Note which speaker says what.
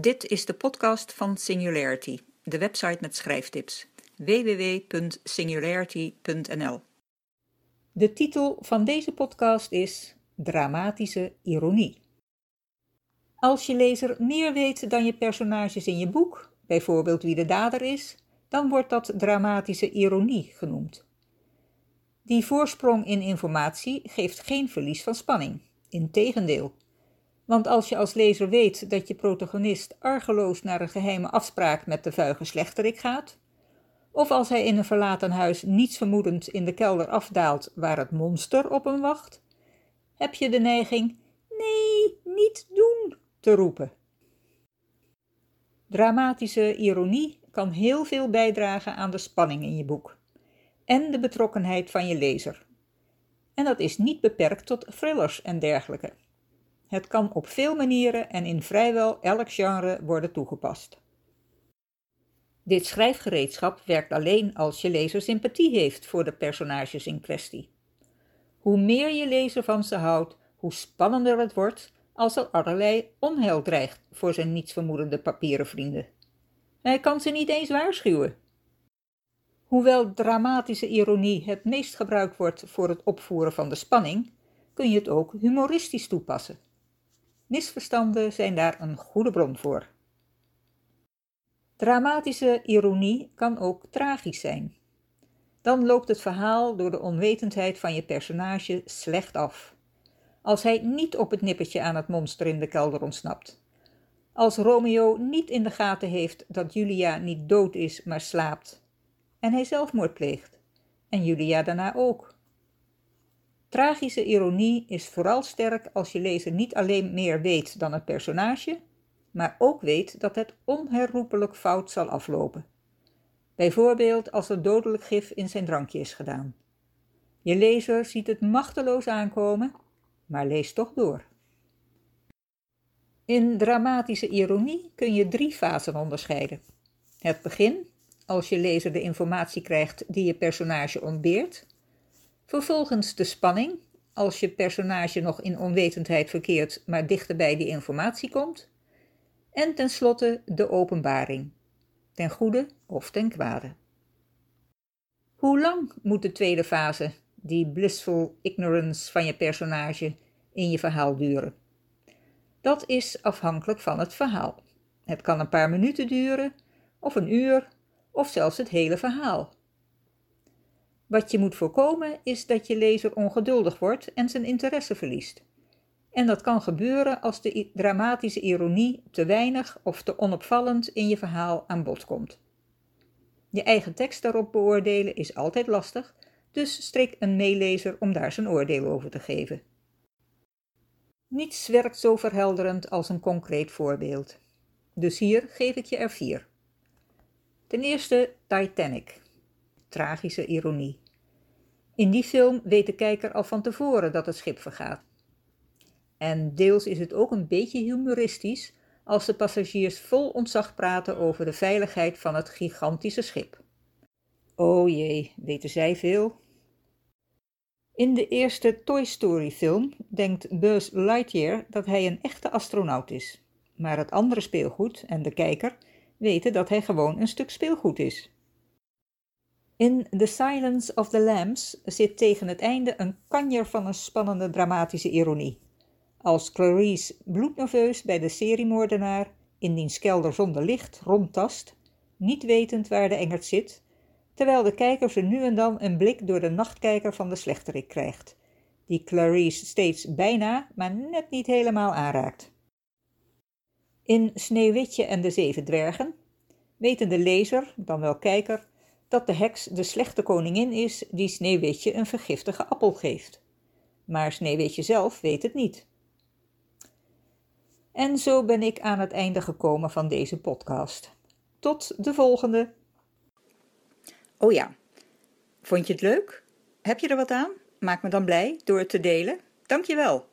Speaker 1: Dit is de podcast van Singularity, de website met schrijftips. www.singularity.nl De titel van deze podcast is Dramatische ironie. Als je lezer meer weet dan je personages in je boek, bijvoorbeeld wie de dader is, dan wordt dat dramatische ironie genoemd. Die voorsprong in informatie geeft geen verlies van spanning. Integendeel. Want als je als lezer weet dat je protagonist argeloos naar een geheime afspraak met de vuige slechterik gaat, of als hij in een verlaten huis niets vermoedend in de kelder afdaalt waar het monster op hem wacht, heb je de neiging nee, niet doen te roepen. Dramatische ironie kan heel veel bijdragen aan de spanning in je boek en de betrokkenheid van je lezer. En dat is niet beperkt tot thrillers en dergelijke. Het kan op veel manieren en in vrijwel elk genre worden toegepast. Dit schrijfgereedschap werkt alleen als je lezer sympathie heeft voor de personages in kwestie. Hoe meer je lezer van ze houdt, hoe spannender het wordt als er allerlei onheil dreigt voor zijn nietsvermoedende papieren vrienden. Hij kan ze niet eens waarschuwen. Hoewel dramatische ironie het meest gebruikt wordt voor het opvoeren van de spanning, kun je het ook humoristisch toepassen. Misverstanden zijn daar een goede bron voor. Dramatische ironie kan ook tragisch zijn. Dan loopt het verhaal door de onwetendheid van je personage slecht af. Als hij niet op het nippertje aan het monster in de kelder ontsnapt. Als Romeo niet in de gaten heeft dat Julia niet dood is, maar slaapt. En hij zelfmoord pleegt. En Julia daarna ook. Tragische ironie is vooral sterk als je lezer niet alleen meer weet dan het personage, maar ook weet dat het onherroepelijk fout zal aflopen. Bijvoorbeeld als er dodelijk gif in zijn drankje is gedaan. Je lezer ziet het machteloos aankomen, maar leest toch door. In dramatische ironie kun je drie fasen onderscheiden. Het begin, als je lezer de informatie krijgt die je personage ontbeert. Vervolgens de spanning, als je personage nog in onwetendheid verkeert, maar dichter bij die informatie komt. En tenslotte de openbaring, ten goede of ten kwade. Hoe lang moet de tweede fase, die blissful ignorance van je personage, in je verhaal duren? Dat is afhankelijk van het verhaal. Het kan een paar minuten duren, of een uur, of zelfs het hele verhaal. Wat je moet voorkomen is dat je lezer ongeduldig wordt en zijn interesse verliest. En dat kan gebeuren als de dramatische ironie te weinig of te onopvallend in je verhaal aan bod komt. Je eigen tekst daarop beoordelen is altijd lastig, dus strik een meelezer om daar zijn oordeel over te geven. Niets werkt zo verhelderend als een concreet voorbeeld. Dus hier geef ik je er vier. Ten eerste Titanic. Tragische ironie. In die film weet de kijker al van tevoren dat het schip vergaat. En deels is het ook een beetje humoristisch als de passagiers vol ontzag praten over de veiligheid van het gigantische schip. O jee, weten zij veel? In de eerste Toy Story film denkt Buzz Lightyear dat hij een echte astronaut is. Maar het andere speelgoed en de kijker weten dat hij gewoon een stuk speelgoed is. In The Silence of the Lambs zit tegen het einde een kanjer van een spannende dramatische ironie. Als Clarice bloednerveus bij de seriemoordenaar in diens kelder zonder licht rondtast, niet wetend waar de engert zit, terwijl de kijker ze nu en dan een blik door de nachtkijker van de slechterik krijgt, die Clarice steeds bijna, maar net niet helemaal aanraakt. In Sneeuwwitje en de Zeven Dwergen weten de lezer, dan wel kijker, dat de heks de slechte koningin is die Sneeuwwitje een vergiftige appel geeft. Maar Sneeuwwitje zelf weet het niet. En zo ben ik aan het einde gekomen van deze podcast. Tot de volgende. Oh ja, vond je het leuk? Heb je er wat aan? Maak me dan blij door het te delen. Dank je wel.